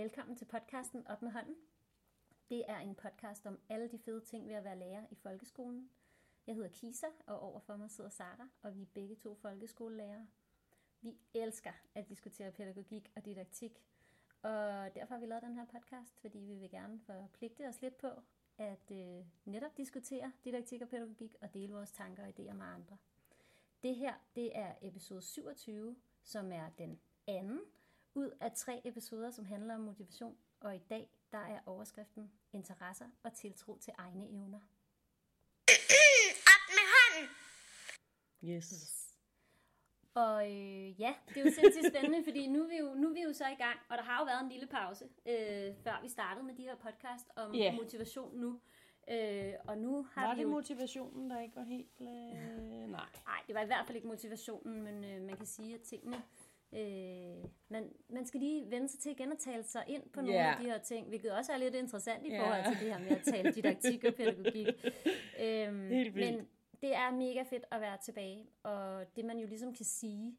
velkommen til podcasten Op med hånden. Det er en podcast om alle de fede ting ved at være lærer i folkeskolen. Jeg hedder Kisa, og overfor mig sidder Sara, og vi er begge to folkeskolelærere. Vi elsker at diskutere pædagogik og didaktik, og derfor har vi lavet den her podcast, fordi vi vil gerne forpligte os lidt på at øh, netop diskutere didaktik og pædagogik og dele vores tanker og idéer med andre. Det her, det er episode 27, som er den anden ud af tre episoder, som handler om motivation, og i dag der er overskriften interesser og tiltro til egne evner. Op med hånden! Yes. Og øh, ja, det er jo sindssygt spændende, fordi nu er, vi jo, nu er vi jo så i gang, og der har jo været en lille pause, øh, før vi startede med de her podcast om Ja. motivation nu. Øh, og nu har Var vi det jo... motivationen, der ikke var helt... Øh... Nej. Nej, det var i hvert fald ikke motivationen, men øh, man kan sige, at tingene... Øh, man, man skal lige vende sig til igen at tale sig ind på nogle Ja. af de her ting, hvilket også er lidt interessant i forhold til det her med at tale didaktik og pædagogik. Øhm, Helt vildt. men det er mega fedt at være tilbage, og det man jo ligesom kan sige,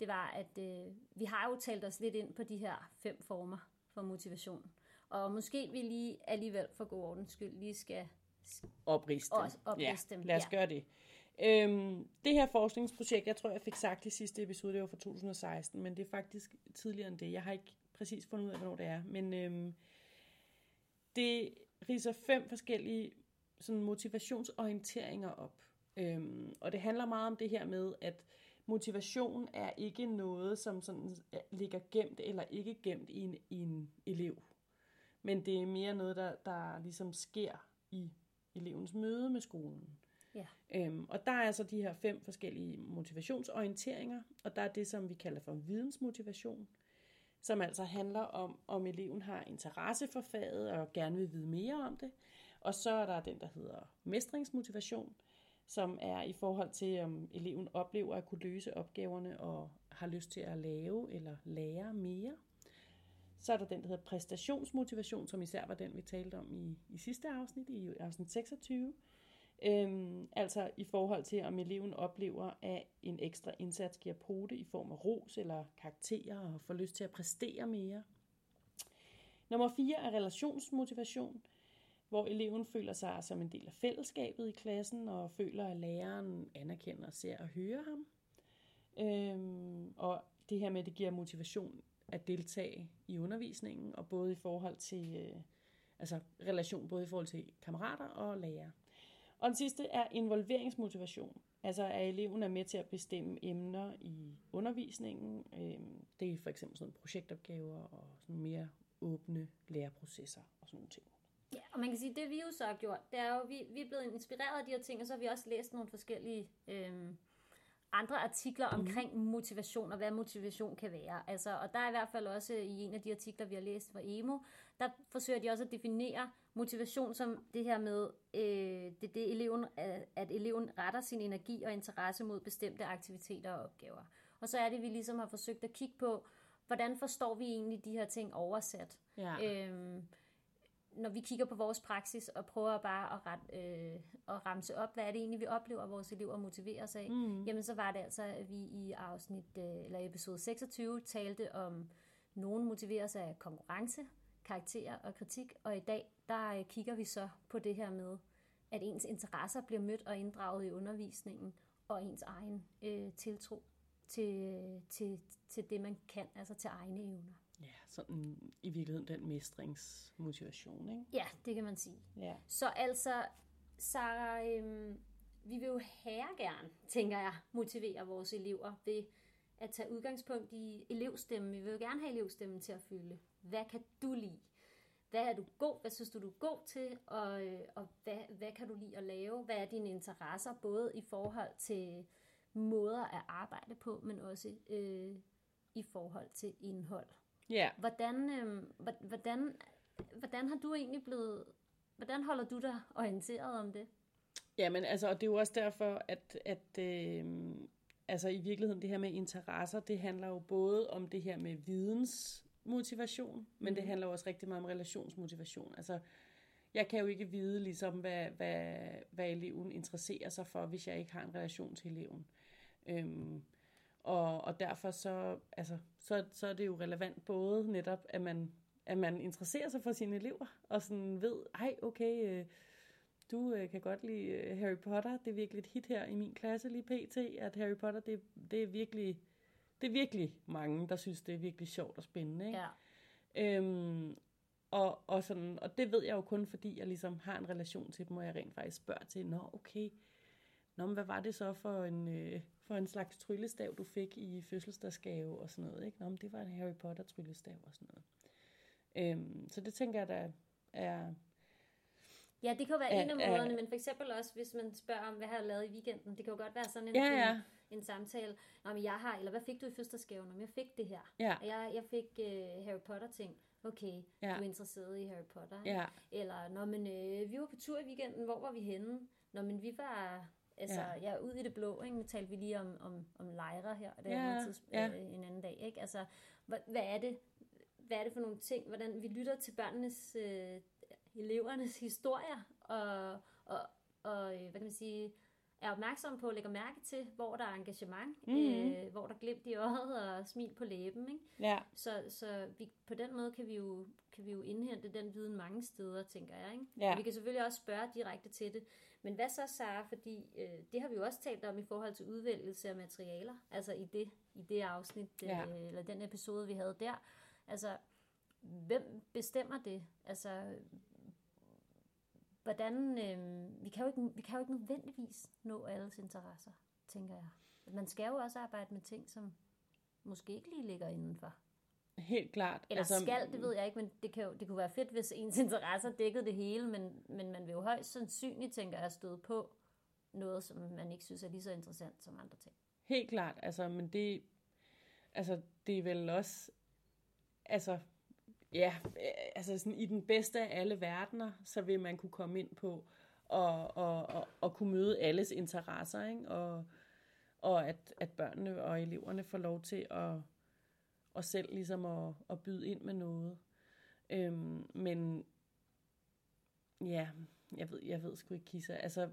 det var, at øh, vi har jo talt os lidt ind på de her fem former for motivation. Og måske vi lige alligevel for god ordens skyld lige skal Opriste dem. Også opriste ja, dem, lad os ja. gøre det. Øhm, det her forskningsprojekt, jeg tror, jeg fik sagt i sidste episode, det var fra 2016, men det er faktisk tidligere end det. Jeg har ikke præcis fundet ud af, hvornår det er. Men øhm, det riser fem forskellige sådan, motivationsorienteringer op. Øhm, og det handler meget om det her med, at motivation er ikke noget, som sådan øh, ligger gemt eller ikke gemt i en, i en elev. Men det er mere noget, der, der ligesom sker i elevens møde med skolen. Ja. Øhm, og der er altså de her fem forskellige motivationsorienteringer, og der er det, som vi kalder for vidensmotivation, som altså handler om, om eleven har interesse for faget og gerne vil vide mere om det. Og så er der den, der hedder mestringsmotivation, som er i forhold til, om eleven oplever at kunne løse opgaverne og har lyst til at lave eller lære mere. Så er der den, der hedder præstationsmotivation, som især var den, vi talte om i, i sidste afsnit, i afsnit 26. Øhm, altså i forhold til, om eleven oplever, at en ekstra indsats giver pote i form af ros eller karakterer og får lyst til at præstere mere. Nummer 4 er relationsmotivation, hvor eleven føler sig som en del af fællesskabet i klassen og føler, at læreren anerkender, ser og hører ham. Øhm, og det her med, at det giver motivation at deltage i undervisningen, og både i forhold til, øh, altså relation både i forhold til kammerater og lærere. Og den sidste er involveringsmotivation. Altså at eleven er med til at bestemme emner i undervisningen. Øhm, Det er for eksempel sådan projektopgaver og sådan mere åbne læreprocesser og sådan nogle ting. Ja, og man kan sige, at det vi jo så har gjort, det er jo, vi, vi er blevet inspireret af de her ting, og så har vi også læst nogle forskellige øhm, andre artikler omkring motivation, og hvad motivation kan være. Altså, og der er i hvert fald også i en af de artikler, vi har læst fra EMO, der forsøger de også at definere motivation som det her med, øh, det, det eleven, at, at eleven retter sin energi og interesse mod bestemte aktiviteter og opgaver. Og så er det, vi ligesom har forsøgt at kigge på, hvordan forstår vi egentlig de her ting oversat. Ja. Øhm, når vi kigger på vores praksis og prøver bare at, ret, øh, at ramse op, hvad er det egentlig, vi oplever, at vores elever motiverer sig af, mm. jamen så var det altså, at vi i afsnit, øh, eller episode 26 talte om, nogen motiverer sig af konkurrence, karakterer og kritik, og i dag, der øh, kigger vi så på det her med, at ens interesser bliver mødt og inddraget i undervisningen, og ens egen øh, tiltro til, til, til det, man kan, altså til egne evner. Ja, sådan i virkeligheden den mestringsmotivation, ikke? Ja, det kan man sige. Ja. Så altså, Sarah, øhm, vi vil jo her gerne, tænker jeg, motivere vores elever ved at tage udgangspunkt i elevstemmen. Vi vil jo gerne have elevstemmen til at føle, hvad kan du lide? Hvad er du god? Hvad synes du, du er god til? Og, øh, og hvad, hvad kan du lide at lave? Hvad er dine interesser? Både i forhold til måder at arbejde på, men også øh, i forhold til indhold. Ja, Hvordan, øh, hvordan, hvordan har du egentlig blevet, hvordan holder du dig orienteret om det? Jamen, altså, og det er jo også derfor, at, at øh, altså, i virkeligheden det her med interesser, det handler jo både om det her med vidensmotivation, men mm. det handler jo også rigtig meget om relationsmotivation. Altså, jeg kan jo ikke vide, ligesom, hvad, hvad, hvad eleven interesserer sig for, hvis jeg ikke har en relation til eleven. Øhm, og, og derfor så, altså, så, så er det jo relevant både netop, at man at man interesserer sig for sine elever, og sådan ved, ej, okay, øh, du øh, kan godt lide øh, Harry Potter, det er virkelig et hit her i min klasse lige pt, at Harry Potter, det, det er virkelig, det er virkelig mange, der synes, det er virkelig sjovt og spændende, ikke? Ja. Øhm, og, og, sådan, og det ved jeg jo kun, fordi jeg ligesom har en relation til dem, og jeg rent faktisk spørger til, nå okay, nå, men hvad var det så for en, øh, for en slags tryllestav, du fik i fødselsdagsgave og sådan noget, ikke? Nå, men det var en Harry Potter tryllestav og sådan noget. Øhm, så det tænker jeg, der er... Ja, det kan jo være Ja, en af måderne, men for eksempel også, hvis man spørger om, hvad har jeg lavet i weekenden, det kan jo godt være sådan en, Ja, ja. en, en samtale. Men jeg har, eller hvad fik du i fødselsdagsgave? Nå, men jeg fik det her. Ja, jeg, jeg fik uh, Harry Potter ting. Okay, Ja. du er interesseret i Harry Potter. ja, Eller, nå, men øh, vi var på tur i weekenden, hvor var vi henne? Nå, men vi var, altså, Ja. ja, ud i det blå, ikke? Nu talte vi lige om, om, om lejre her, og det er ja, tids, ja. øh, en anden dag, ikke? Altså, hvad, hvad er det, hvad er det for nogle ting, hvordan vi lytter til børnenes, øh, elevernes historier, og, og, og øh, hvad kan man sige, er opmærksom på at lægge mærke til, hvor der er engagement, Mhm. øh, hvor der er glimt i øjet og smil på læben, ikke? ja, Så, så vi, på den måde kan vi, jo, kan vi jo indhente den viden mange steder, tænker jeg. Ikke? Ja. Og vi kan selvfølgelig også spørge direkte til det. Men hvad så, Sara? Fordi øh, det har vi jo også talt om i forhold til udvælgelse af materialer. Altså i det, i det afsnit, Ja. øh, eller den episode, vi havde der. Altså, hvem bestemmer det? Altså, hvordan... Øh, vi, kan jo ikke, vi kan jo ikke nødvendigvis nå alles interesser, tænker jeg. Man skal jo også arbejde med ting, som måske ikke lige ligger indenfor. helt klart. Eller altså, skal, det ved jeg ikke, men det, kan jo, det kunne være fedt, hvis ens interesser dækkede det hele, men, men man vil jo højst sandsynligt, tænker jeg, støde på noget, som man ikke synes er lige så interessant som andre ting. Helt klart, altså, men det, altså, det er vel også, altså, ja, øh, altså sådan, i den bedste af alle verdener, så vil man kunne komme ind på og, og, og, og kunne møde alles interesser, ikke? Og, og at, at børnene og eleverne får lov til at, at selv ligesom at, at byde ind med noget. Øhm, men ja, jeg ved, jeg ved sgu ikke, Kisa. Altså,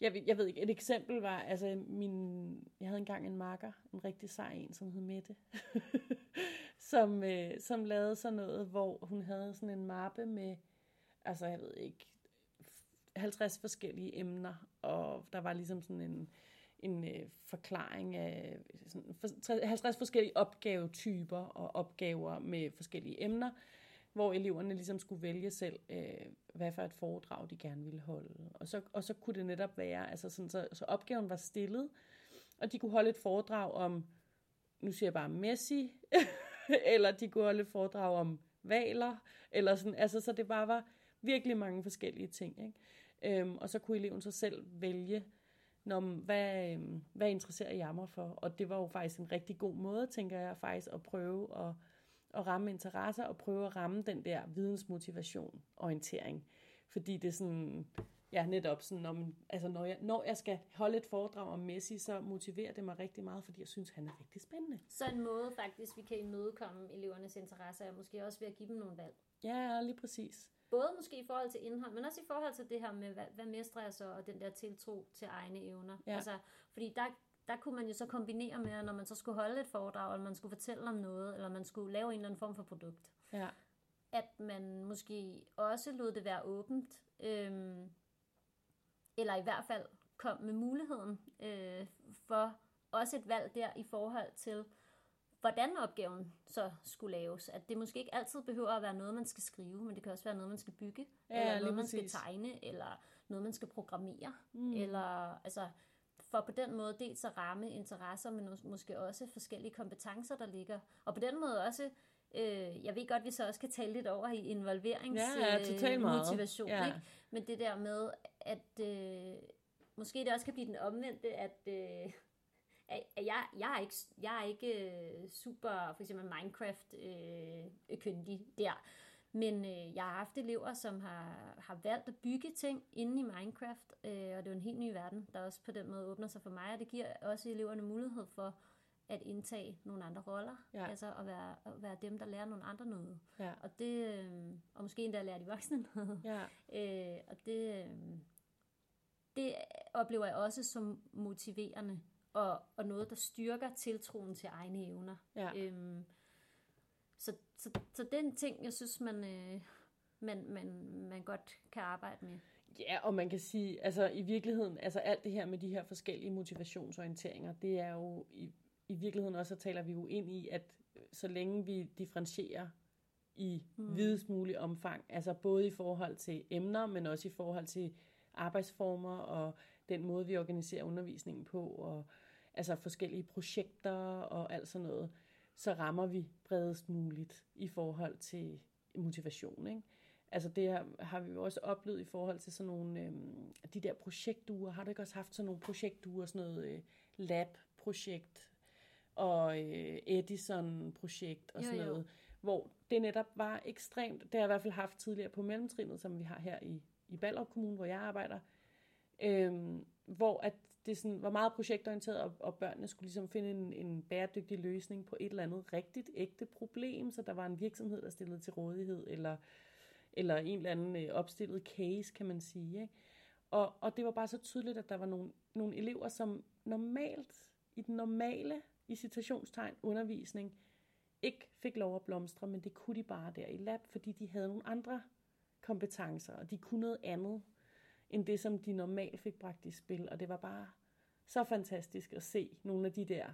jeg, ved- jeg ved ikke, et eksempel var, altså min, jeg havde engang en makker, en rigtig sej en, som hed Mette, som, øh, som lavede sådan noget, hvor hun havde sådan en mappe med, altså jeg ved ikke, 50 forskellige emner, og der var ligesom sådan en, en øh, forklaring af sådan, for, 50 forskellige opgavetyper og opgaver med forskellige emner, hvor eleverne ligesom skulle vælge selv, øh, hvad for et foredrag de gerne ville holde. Og så, og så kunne det netop være, altså sådan, så, så opgaven var stillet, og de kunne holde et foredrag om, nu siger jeg bare Messi, eller de kunne holde foredrag om valer, eller sådan, altså så det bare var virkelig mange forskellige ting, ikke? Øhm, og så kunne eleven så selv vælge, når, hvad, øhm, hvad interesserer jeg mig for? Og det var jo faktisk en rigtig god måde, tænker jeg faktisk, at prøve at, at ramme interesser, og prøve at ramme den der vidensmotivation, orientering. Fordi det er sådan, ja, netop sådan, når, man, altså når, jeg, når jeg skal holde et foredrag om Messi, så motiverer det mig rigtig meget, fordi jeg synes, han er rigtig spændende. Så en måde faktisk, vi kan imødekomme elevernes interesser, er måske også ved at give dem nogle valg. Ja, lige præcis. Både måske i forhold til indhold, men også i forhold til det her med, hvad, hvad mestrer jeg så, og den der tiltro til egne evner. Ja. Altså, fordi der, der kunne man jo så kombinere med, når man så skulle holde et foredrag, eller man skulle fortælle om noget, eller man skulle lave en eller anden form for produkt, Ja, at man måske også lod det være åbent, øhm, eller i hvert fald kom med muligheden øh, for også et valg der i forhold til, hvordan opgaven så skulle laves. At det måske ikke altid behøver at være noget, man skal skrive, men det kan også være noget, man skal bygge, Ja, eller noget, man præcis. skal tegne, eller noget, man skal programmere, mm. eller altså for på den måde dels at ramme interesser, men mås- måske også forskellige kompetencer, der ligger. Og på den måde også, øh, jeg ved godt, vi så også kan tale lidt over i involverings Ja, ja, motivation, Ja. ikke? Men det der med, at øh, måske det også kan blive den omvendte, at, øh, at at jeg, jeg er ikke, jeg er ikke øh, super, for eksempel Minecraft øh, kyndig der. Men øh, jeg har haft elever, som har, har valgt at bygge ting inde i Minecraft, øh, og det er jo en helt ny verden, der også på den måde åbner sig for mig, og det giver også eleverne mulighed for at indtage nogle andre roller, Ja. altså at være, at være dem, der lærer nogle andre noget. ja, Og det, øh, og måske endda lære de voksne noget. ja, Øh, og det, øh, det oplever jeg også som motiverende, og, og noget, der styrker tiltroen til egne evner. ja. Øhm, så, så, så det er en ting, jeg synes, man, øh, man, man, man godt kan arbejde med. Ja, og man kan sige, altså i virkeligheden, altså alt det her med de her forskellige motivationsorienteringer, det er jo i, i virkeligheden også, så taler vi jo ind i, at så længe vi differentierer i mm. videst mulig omfang, altså både i forhold til emner, men også i forhold til arbejdsformer og den måde, vi organiserer undervisningen på, og altså forskellige projekter og alt sådan noget, så rammer vi bredest muligt i forhold til motivation. Ikke? Altså det har, har vi jo også oplevet i forhold til sådan nogle, øhm, de der projektuger. Har du ikke også haft sådan nogle projektuger, sådan noget øh, lab-projekt og øh, Edison-projekt og sådan Jo, jo. noget, hvor det netop var ekstremt, det har jeg i hvert fald haft tidligere på mellemtrinnet, som vi har her i, i Ballerup Kommune, hvor jeg arbejder, øhm, hvor at det sådan var meget projektorienteret, og, og børnene skulle ligesom finde en, en bæredygtig løsning på et eller andet rigtigt, ægte problem, så der var en virksomhed, der stillede til rådighed, eller, eller en eller anden øh, opstillet case, kan man sige. Ikke? Og, og det var bare så tydeligt, at der var nogle, nogle elever, som normalt, i den normale, i citationstegn, undervisning, ikke fik lov at blomstre, men det kunne de bare der i lab, fordi de havde nogle andre kompetencer, og de kunne noget andet, end det, som de normalt fik bragt i spil. Og det var bare så fantastisk at se nogle af de der,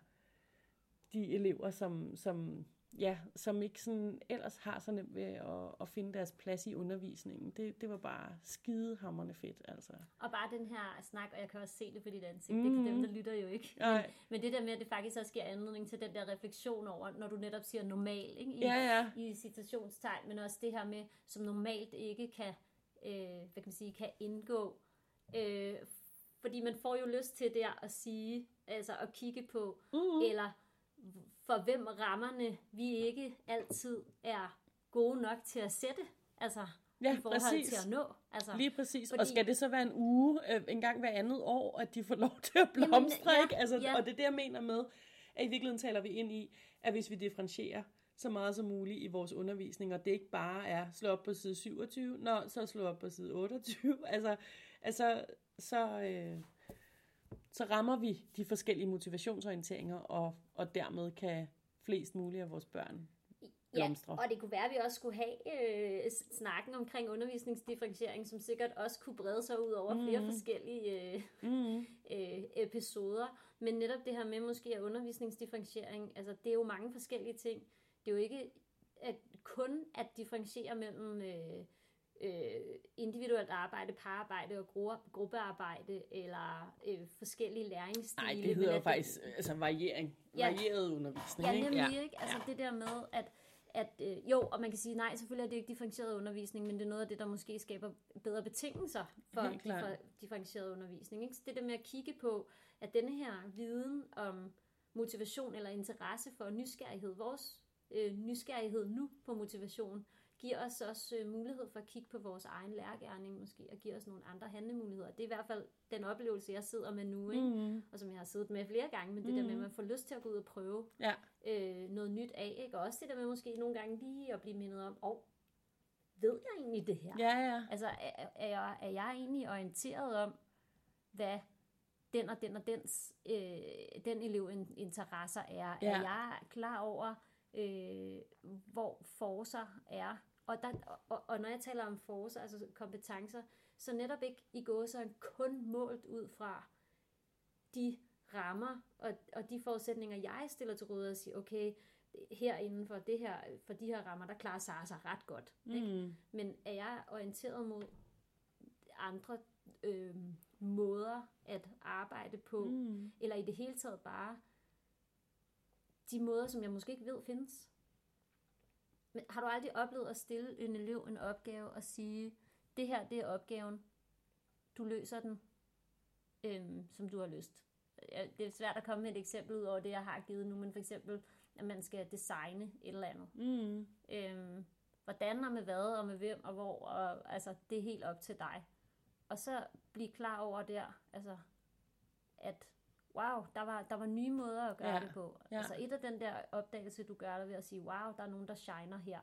de elever, som, som, ja, som ikke sådan ellers har så nemt ved at, at finde deres plads i undervisningen. Det, det var bare skidehammerende fedt, altså. Og bare den her snak, og jeg kan også se det på dit ansigt, mm. det kan dem, der lytter jo ikke. Men, men det der med, at det faktisk også giver anledning til den der refleksion over, når du netop siger normal, ikke? I, Ja, ja. i citationstegn, men også det her med, som normalt ikke kan, øh, hvad kan man sige, kan indgå. Øh, fordi man får jo lyst til der at sige, altså at kigge på, Mm. eller for hvem rammerne vi ikke altid er gode nok til at sætte, altså Ja, i forhold præcis. til at nå. Altså, Lige præcis. Fordi... Og skal det så være en uge, øh, en gang hver andet år, at de får lov til at Jamen, blomstre, ja, ikke? Altså, ja. Og det er det, jeg mener med, at i virkeligheden taler vi ind i, at hvis vi differentierer så meget som muligt i vores undervisning, og det ikke bare er slå op på side 27, nå, så slå op på side 28, altså, altså så, øh, så rammer vi de forskellige motivationsorienteringer, og, og dermed kan flest mulige af vores børn blomstre. Ja, og det kunne være, at vi også skulle have øh, snakken omkring undervisningsdifferentiering, som sikkert også kunne brede sig ud over mm. flere forskellige øh, Mm. øh, episoder. Men netop det her med måske at undervisningsdifferentiering, altså det er jo mange forskellige ting. Det er jo ikke at kun at differentiere mellem øh, øh, individuelt arbejde, pararbejde og gru- gruppearbejde, eller øh, forskellige læringsstile. Nej, det hedder jo faktisk altså variering. Ja. Varieret undervisning, Ja, ikke? nemlig, ikke? Altså det der med, at, at øh, jo, og man kan sige, nej, selvfølgelig er det ikke differentieret undervisning, men det er noget af det, der måske skaber bedre betingelser for, for differentieret undervisning. Ikke? Så det der med at kigge på, at denne her viden om motivation eller interesse for nysgerrighed, vores øh, nysgerrighed nu på motivation, giver os også øh, mulighed for at kigge på vores egen lærergærning måske, og giver os nogle andre handlemuligheder. Det er i hvert fald den oplevelse, jeg sidder med nu, ikke? Mm. og som jeg har siddet med flere gange, men det der med, at man får lyst til at gå ud og prøve Ja. øh, noget nyt af, ikke? og også det der med måske nogle gange lige at blive mindet om, åh, oh, ved jeg egentlig det her? Ja, ja. Altså, er, er, jeg, er jeg egentlig orienteret om, hvad den og den og dens, øh, den elev in- interesser er? Ja. Er jeg klar over, øh, hvor forser er? Og, der, og, og når jeg taler om forser, altså kompetencer, så netop ikke i gåsøjne kun målt ud fra de rammer og, og de forudsætninger, jeg stiller til rådighed og siger, okay, her inden for, det her, for de her rammer, der klarer Sara sig ret godt. Ikke? Mm. Men er jeg orienteret mod andre øh, måder at arbejde på, Mm. eller i det hele taget bare de måder, som jeg måske ikke ved findes? Men har du aldrig oplevet at stille en elev en opgave og sige, det her det er opgaven, du løser den, øhm, som du har lyst? Det er svært at komme med et eksempel ud over det, jeg har givet nu, men for eksempel, at man skal designe et eller andet. Mm. Øhm, hvordan og med hvad og med hvem og hvor, og altså, det er helt op til dig. Og så blive klar over der, altså, at wow, der var, der var nye måder at gøre Ja, det på. ja. Altså et af den der opdagelse, du gør der ved at sige, wow, der er nogen, der shiner her.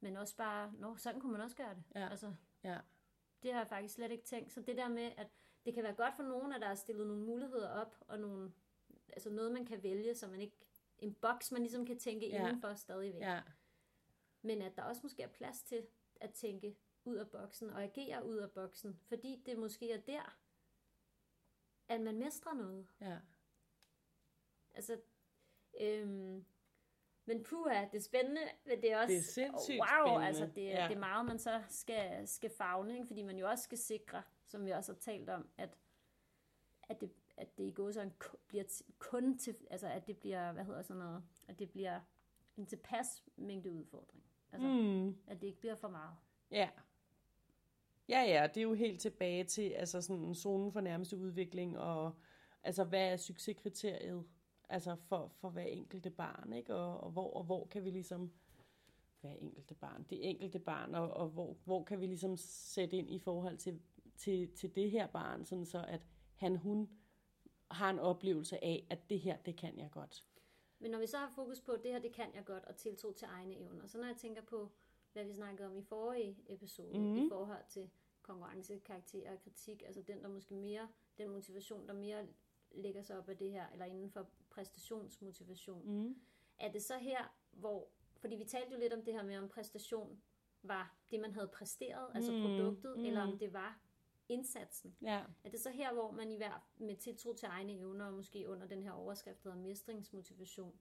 Men også bare, nå, sådan kunne man også gøre det. Ja. Altså, Ja. det har jeg faktisk slet ikke tænkt. Så det der med, at det kan være godt for nogen, at der er stillet nogle muligheder op, og nogle, altså noget, man kan vælge, så man ikke, en boks, man ligesom kan tænke Ja. indenfor stadigvæk. Ja. men at der også måske er plads til at tænke ud af boksen og agere ud af boksen, fordi det måske er der, at man mestrer noget. Ja. Altså, øhm, men puha, det er spændende, men det er også, Det er sindssygt wow, spændende. altså det, Ja. det er meget, man så skal, skal fagne, ikke? fordi man jo også skal sikre, som vi også har talt om, at, at det, at det i går så bliver kun til, altså at det bliver, hvad hedder sådan noget, at det bliver en tilpas mængde udfordring. Altså. Mm. at det ikke bliver for meget. Ja. Ja, ja, det er jo helt tilbage til altså sådan zonen for nærmeste udvikling, og altså hvad er succeskriteriet altså for, for hver enkelte barn, ikke? Og, og, hvor, og hvor kan vi ligesom, hver enkelte barn, det enkelte barn, og, og hvor, hvor kan vi ligesom sætte ind i forhold til, til, til det her barn, sådan så at han, hun har en oplevelse af, at det her, det kan jeg godt. Men når vi så har fokus på, at det her, det kan jeg godt, og tiltro til egne evner, så når jeg tænker på, hvad vi snakkede om i forrige episode, Mhm. mm. i forhold til konkurrence, karakter og kritik, altså den, der måske mere, den motivation, der mere lægger sig op af det her, eller inden for præstationsmotivation, Mm. er det så her, hvor, fordi vi talte jo lidt om det her med, om præstation var det, man havde præsteret, altså Mm, produktet, mm. eller om det var indsatsen. Ja, Er det så her, hvor man i hver med tiltro til egne evner, og måske under den her overskrift, der mestringsmotivation,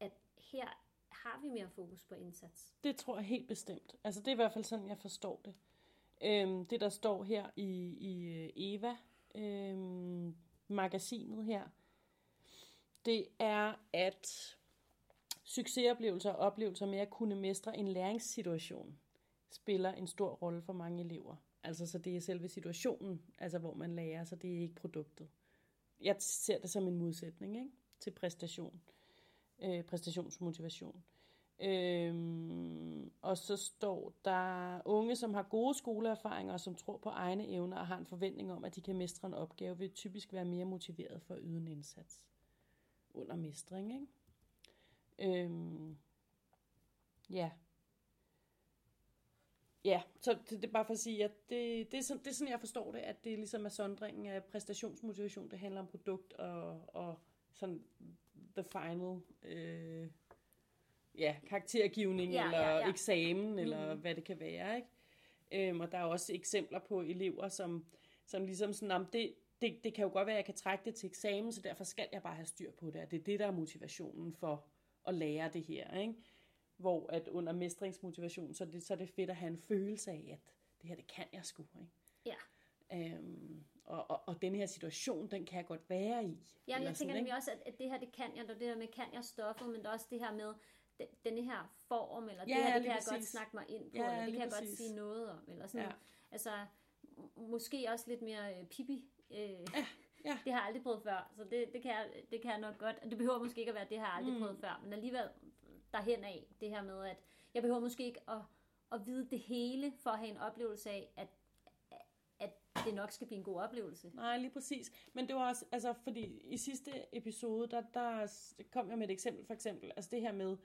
at her har vi mere fokus på indsats? Det tror jeg helt bestemt. Altså det er i hvert fald sådan, jeg forstår det. Øhm, det, der står her i, i øh, Eva, øhm, magasinet her, det er, at succesoplevelser og oplevelser med at kunne mestre en læringssituation spiller en stor rolle for mange elever. Altså så det er selve situationen, altså hvor man lærer, så det er ikke produktet. Jeg ser det som en modsætning ikke? til præstation, øh, præstationsmotivation. Øhm, og så står der unge, som har gode skoleerfaringer og som tror på egne evner og har en forventning om, at de kan mestre en opgave, vil typisk være mere motiveret for at yde en indsats under mestring. Ikke? Øhm, ja. Ja, så det, det er bare for at sige, at det, det, er sådan, det er sådan, jeg forstår det, at det ligesom er sondringen af præstationsmotivation, det handler om produkt og, og sådan the final øh, ja, karaktergivning Ja, eller ja, ja. eksamen, eller Mhm. hvad det kan være. Ikke? Øhm, og der er også eksempler på elever, som, som ligesom sådan, det, det, det kan jo godt være, at jeg kan trække det til eksamen, så derfor skal jeg bare have styr på det. Og det er det, der er motivationen for at lære det her. Ikke? Hvor at under mestringsmotivation, så er, det, så er det fedt at have en følelse af, at det her, det kan jeg sgu. Ikke? Ja. Øhm, og, og, og den her situation, den kan jeg godt være i. Ja, jeg tænker nemlig også, at, at det her, det kan jeg, og det her med, kan jeg stoffet, men der er også det her med, den, denne her form, eller Ja, det her, det kan jeg godt snakke mig ind på, Ja, eller det kan jeg godt præcis. sige noget om, eller sådan, Ja. altså, måske også lidt mere øh, pipi. Øh, ja, ja. Det har jeg aldrig prøvet før, så det, det, kan jeg, det kan jeg nok godt. Det behøver måske ikke at være, det har jeg aldrig Mm. prøvet før, men alligevel derhen af, det her med, at jeg behøver måske ikke at, at vide det hele, for at have en oplevelse af, at, at det nok skal blive en god oplevelse. Nej, lige præcis. Men det var også, altså, fordi i sidste episode, der, der kom jeg med et eksempel, for eksempel, altså det her med,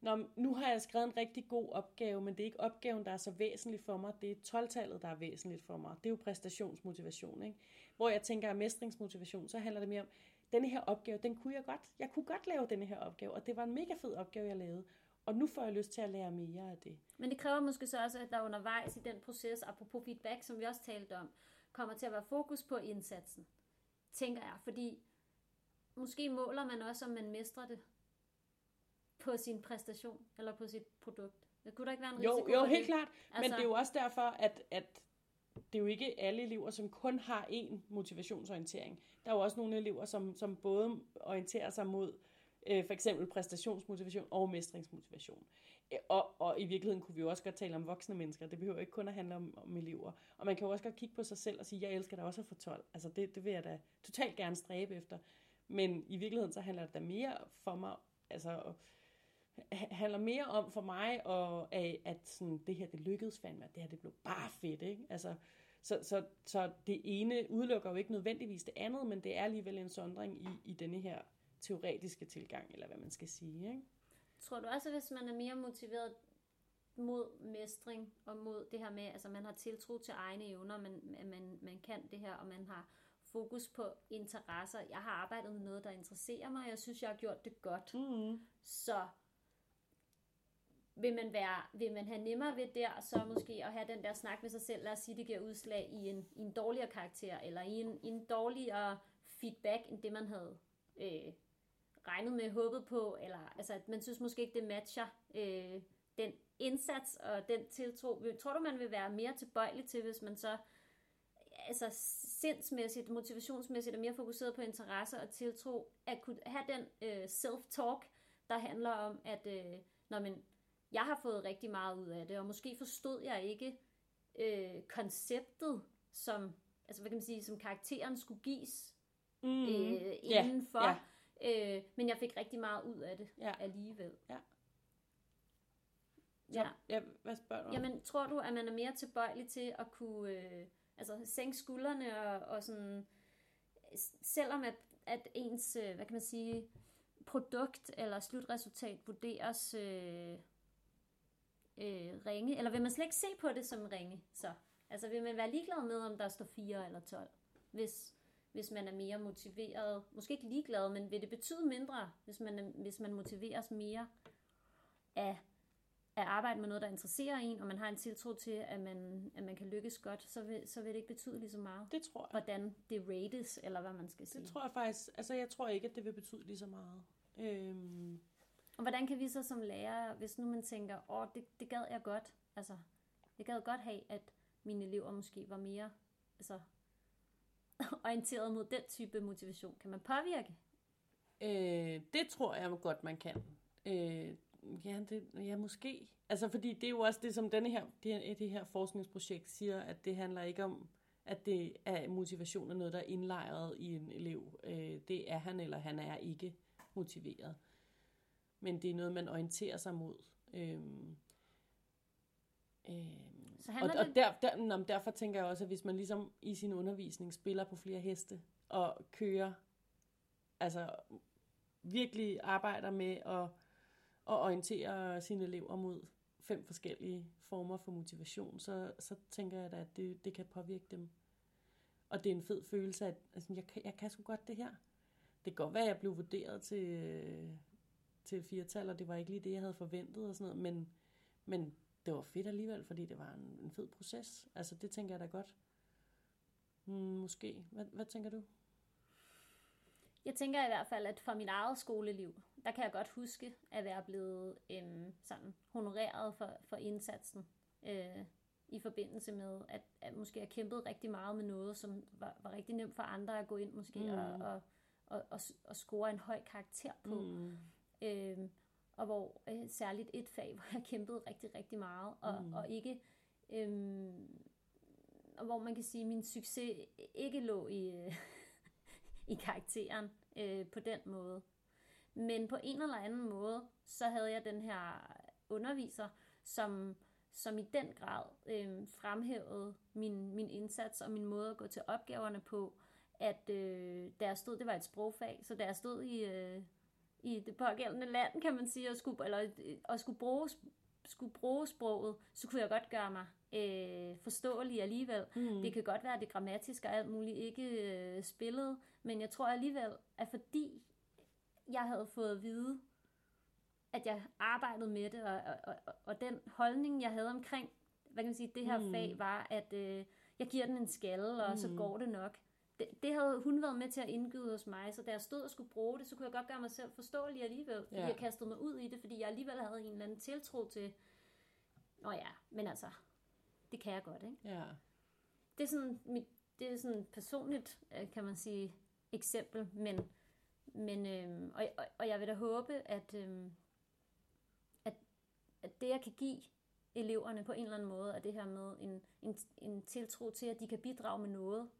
Nå, nu har jeg skrevet en rigtig god opgave, men det er ikke opgaven, der er så væsentlig for mig, det er 12-tallet, der er væsentligt for mig. Det er jo præstationsmotivation, ikke? Hvor jeg tænker, at mestringsmotivation, så handler det mere om, denne her opgave, den kunne jeg godt. Jeg kunne godt lave denne her opgave, og det var en mega fed opgave, jeg lavede. Og nu får jeg lyst til at lære mere af det. Men det kræver måske så også, at der undervejs i den proces, apropos feedback, som vi også talte om, kommer til at være fokus på indsatsen. Tænker jeg, fordi måske måler man også, om man mestrer det på sin præstation, eller på sit produkt. Det kunne der ikke være en Jo, risiko jo for helt det? klart. Men Altså- det er jo også derfor, at, at det er jo ikke alle elever, som kun har én motivationsorientering. Der er jo også nogle elever, som, som både orienterer sig mod øh, for eksempel præstationsmotivation og mestringsmotivation. Øh, Og, og i virkeligheden kunne vi jo også godt tale om voksne mennesker. Det behøver ikke kun at handle om, om elever. Og man kan jo også godt kigge på sig selv og sige, jeg elsker da også at få 12. Altså det, det vil jeg da totalt gerne stræbe efter. Men i virkeligheden så handler det da mere for mig, altså handler mere om for mig, og af, at sådan, det her det lykkedes fandme, at det her det blev bare fedt, ikke? Altså, så, så, så det ene udelukker jo ikke nødvendigvis det andet, men det er alligevel en sondring i, i denne her teoretiske tilgang, eller hvad man skal sige, ikke? Tror du også, at hvis man er mere motiveret mod mestring og mod det her med, altså man har tiltro til egne evner, man, man, man kan det her, og man har fokus på interesser. Jeg har arbejdet med noget, der interesserer mig, og jeg synes, jeg har gjort det godt. Mm. Så vil man, være, vil man have nemmere ved der, så måske at have den der snak med sig selv, lad os sige, det giver udslag i en, i en dårligere karakter, eller i en, i en dårligere feedback, end det man havde øh, regnet med, håbet på, eller altså, at man synes måske ikke, det matcher øh, den indsats og den tiltro. Tror du, man vil være mere tilbøjelig til, hvis man så altså sindsmæssigt, motivationsmæssigt er mere fokuseret på interesse og tiltro, at kunne have den øh, self-talk, der handler om, at øh, når man, jeg har fået rigtig meget ud af det, og måske forstod jeg ikke øh, konceptet, som, altså hvad kan man sige, som karakteren skulle gives mm. øh, indenfor, yeah. Yeah. Øh, men jeg fik rigtig meget ud af det yeah. alligevel. Ja. Ja. ja, hvad spørger du om? Jamen, tror du, at man er mere tilbøjelig til at kunne øh, altså, sænke skuldrene og, og sådan, selvom at, at ens, øh, hvad kan man sige, produkt eller slutresultat vurderes øh, øh, ringe, eller vil man slet ikke se på det som ringe, så? Altså vil man være ligeglad med, om der står 4 eller 12, hvis, hvis man er mere motiveret? Måske ikke ligeglad, men vil det betyde mindre, hvis man, er, hvis man motiveres mere af at arbejde med noget, der interesserer en, og man har en tiltro til, at man, at man kan lykkes godt, så vil, så vil det ikke betyde lige så meget. Det tror jeg. Hvordan det rates, eller hvad man skal sige. Det tror jeg faktisk. Altså, jeg tror ikke, at det vil betyde lige så meget. Øhm. Og hvordan kan vi så som lærer, hvis nu man tænker, åh, oh, det, det gad jeg godt, altså, jeg gad godt have, at mine elever måske var mere, altså, orienteret mod den type motivation. Kan man påvirke? Øh, det tror jeg godt, man kan. Øh, Ja, det, ja, måske. Altså, fordi det er jo også det, som denne her, det, her, det her forskningsprojekt siger, at det handler ikke om, at det er motivation er noget, der er indlejret i en elev. Øh, det er han eller han er ikke motiveret. Men det er noget, man orienterer sig mod. Øhm, øhm, Så og, og der, der, nå, derfor tænker jeg også, at hvis man ligesom i sin undervisning spiller på flere heste og kører, altså virkelig arbejder med at og orientere sine elever mod fem forskellige former for motivation, så, så tænker jeg da, at det, det kan påvirke dem. Og det er en fed følelse, at altså, jeg, jeg kan sgu godt det her. Det kan godt være, at jeg blev vurderet til, til firtal, og det var ikke lige det, jeg havde forventet og sådan noget, men, men det var fedt alligevel, fordi det var en, en fed proces. Altså, det tænker jeg da godt. Hmm, måske. Hvad, hvad tænker du? Jeg tænker i hvert fald, at fra mit eget skoleliv, der kan jeg godt huske at være blevet øhm, sådan honoreret for, for indsatsen. Øh, i forbindelse med, at, at måske jeg kæmpet rigtig meget med noget, som var, var rigtig nemt for andre at gå ind måske mm. og, og, og, og, og score en høj karakter på. Mm. Øhm, og hvor øh, særligt et fag, hvor jeg kæmpede rigtig, rigtig meget, og, mm. og ikke, øhm, og hvor man kan sige, at min succes ikke lå i, øh, i karakteren øh, på den måde. Men på en eller anden måde, så havde jeg den her underviser, som, som i den grad øh, fremhævede min, min indsats og min måde at gå til opgaverne på, at øh, da jeg stod, det var et sprogfag, så da jeg stod i, øh, i det pågældende land, kan man sige, og skulle, eller, og skulle, bruge, skulle bruge sproget, så kunne jeg godt gøre mig øh, forståelig alligevel. Mm. Det kan godt være, at det grammatiske og alt muligt ikke øh, spillede, men jeg tror alligevel, at fordi jeg havde fået at vide, at jeg arbejdede med det, og, og, og, og den holdning, jeg havde omkring, hvad kan man sige, det her mm. fag, var, at øh, jeg giver den en skalle, og mm. så går det nok. Det, det havde hun været med til at indgyde hos mig, så da jeg stod og skulle bruge det, så kunne jeg godt gøre mig selv forståelig alligevel, fordi ja. jeg kastede mig ud i det, fordi jeg alligevel havde en eller anden tiltro til, nå ja, men altså, det kan jeg godt, ikke? Ja. Det er sådan, mit, det er sådan personligt, øh, kan man sige, eksempel, men men, øhm, og, og, og jeg vil da håbe, at, øhm, at, at det, jeg kan give eleverne på en eller anden måde, er det her med en, en, en tiltro til, at de kan bidrage med noget,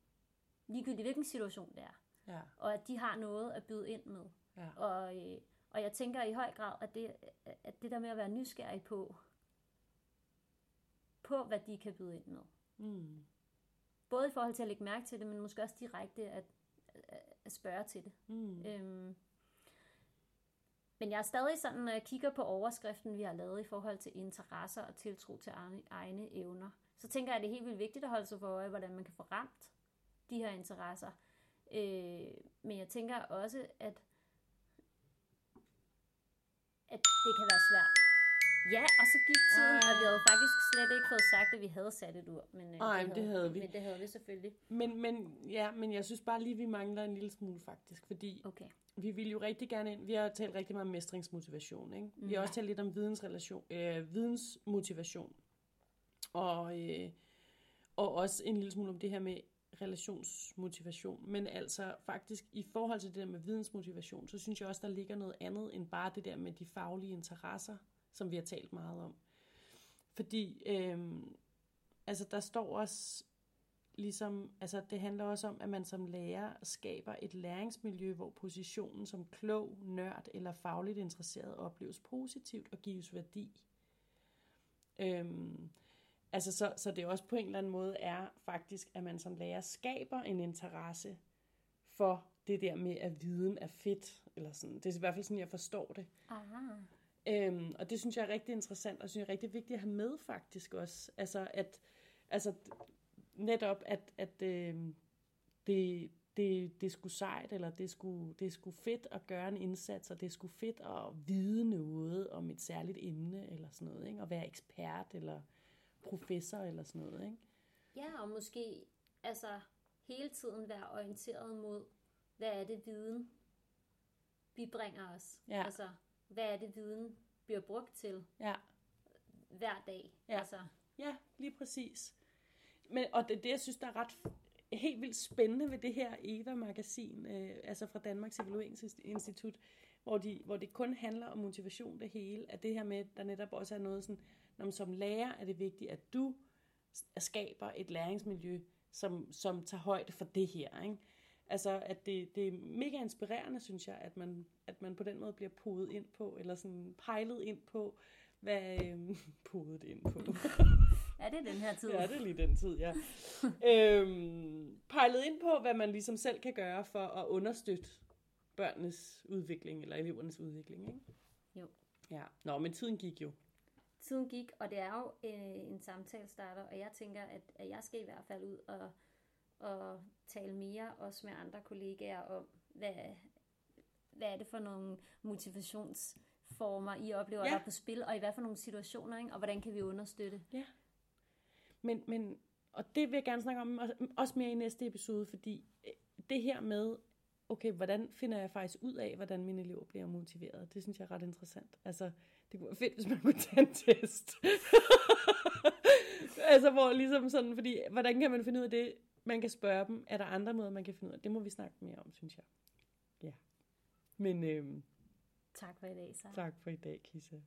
ligegyldigt hvilken situation det er. Ja. Og at de har noget at byde ind med. Ja. Og, øh, og jeg tænker i høj grad, at det, at det der med at være nysgerrig på, på hvad de kan byde ind med. Mm. Både i forhold til at lægge mærke til det, men måske også direkte at, at spørge til det. Mm. Øhm, men jeg er stadig sådan, når jeg kigger på overskriften, vi har lavet i forhold til interesser og tiltro til egne, egne evner, så tænker jeg, at det er helt vildt vigtigt at holde sig for øje, hvordan man kan få ramt de her interesser. Øh, men jeg tænker også, at, at det kan være svært, Ja, og så gik tiden, og vi havde faktisk slet ikke fået sagt, at vi havde sat et ur. Men, øh, Ej, men det havde vi. Men det havde vi selvfølgelig. Men, men, ja, men jeg synes bare lige, vi mangler en lille smule faktisk, fordi Okay. vi vil jo rigtig gerne ind, vi har talt rigtig meget om mestringsmotivation, ikke? Vi har også talt lidt om vidensrelation, øh, vidensmotivation, og, øh, og også en lille smule om det her med relationsmotivation. Men altså faktisk i forhold til det der med vidensmotivation, så synes jeg også, der ligger noget andet end bare det der med de faglige interesser, som vi har talt meget om. Fordi øh, altså der står også ligesom, altså det handler også om, at man som lærer skaber et læringsmiljø, hvor positionen som klog, nørd eller fagligt interesseret opleves positivt og gives værdi. Øhm, altså så, så det også på en eller anden måde er faktisk, at man som lærer skaber en interesse for det der med, at viden er fedt, eller sådan. Det er i hvert fald sådan, jeg forstår det. Aha. Øhm, og det synes jeg er rigtig interessant, og synes jeg er rigtig vigtigt at have med faktisk også. Altså, at, altså netop, at, at øhm, det, det, det sgu sejt, eller det sgu, det sgu fedt at gøre en indsats, og det sgu fedt at vide noget om et særligt emne, eller sådan noget, ikke? At være ekspert, eller professor, eller sådan noget, ikke? Ja, og måske altså hele tiden være orienteret mod, hvad er det viden bibringer os? Ja. Altså, hvad er det viden bliver brugt til Ja, hver dag? Ja. Altså, ja lige præcis. Men, og det det, jeg synes, der er ret helt vildt spændende ved det her EVA-magasin, øh, altså fra Danmarks Evalueringsinstitut, hvor, de, hvor det kun handler om motivation det hele, at det her med, der netop også er noget sådan, når man som lærer er det vigtigt, at du skaber et læringsmiljø, som, som tager højde for det her, ikke? Altså, at det, det er mega inspirerende, synes jeg, at man, at man på den måde bliver podet ind på, eller sådan pejlet ind på, hvad øhm, podet ind på. er det den her tid? Ja, det er lige den tid, ja. øhm, pejlet ind på, hvad man ligesom selv kan gøre for at understøtte børnenes udvikling, eller elevernes udvikling, ikke? Jo. Ja, nå, men tiden gik jo. Tiden gik, og det er jo øh, en samtale starter, og jeg tænker, at, at jeg skal i hvert fald ud og, og tale mere også med andre kollegaer om, hvad, hvad er det for nogle motivationsformer, I oplever, Ja. der er på spil, og i hvad for nogle situationer, ikke? og hvordan kan vi understøtte? Ja. Men, men, og det vil jeg gerne snakke om også- også mere i næste episode, fordi øh, det her med, okay, hvordan finder jeg faktisk ud af, hvordan mine elever bliver motiveret, det synes jeg er ret interessant. Altså, det kunne være fedt, hvis man kunne tage en test. altså, hvor ligesom sådan, fordi, hvordan kan man finde ud af det? Man kan spørge dem, er der andre måder, man kan finde ud af det? må vi snakke mere om, synes jeg. Ja. Men øhm, Tak for i dag, så. tak for i dag, Kissa. Mm,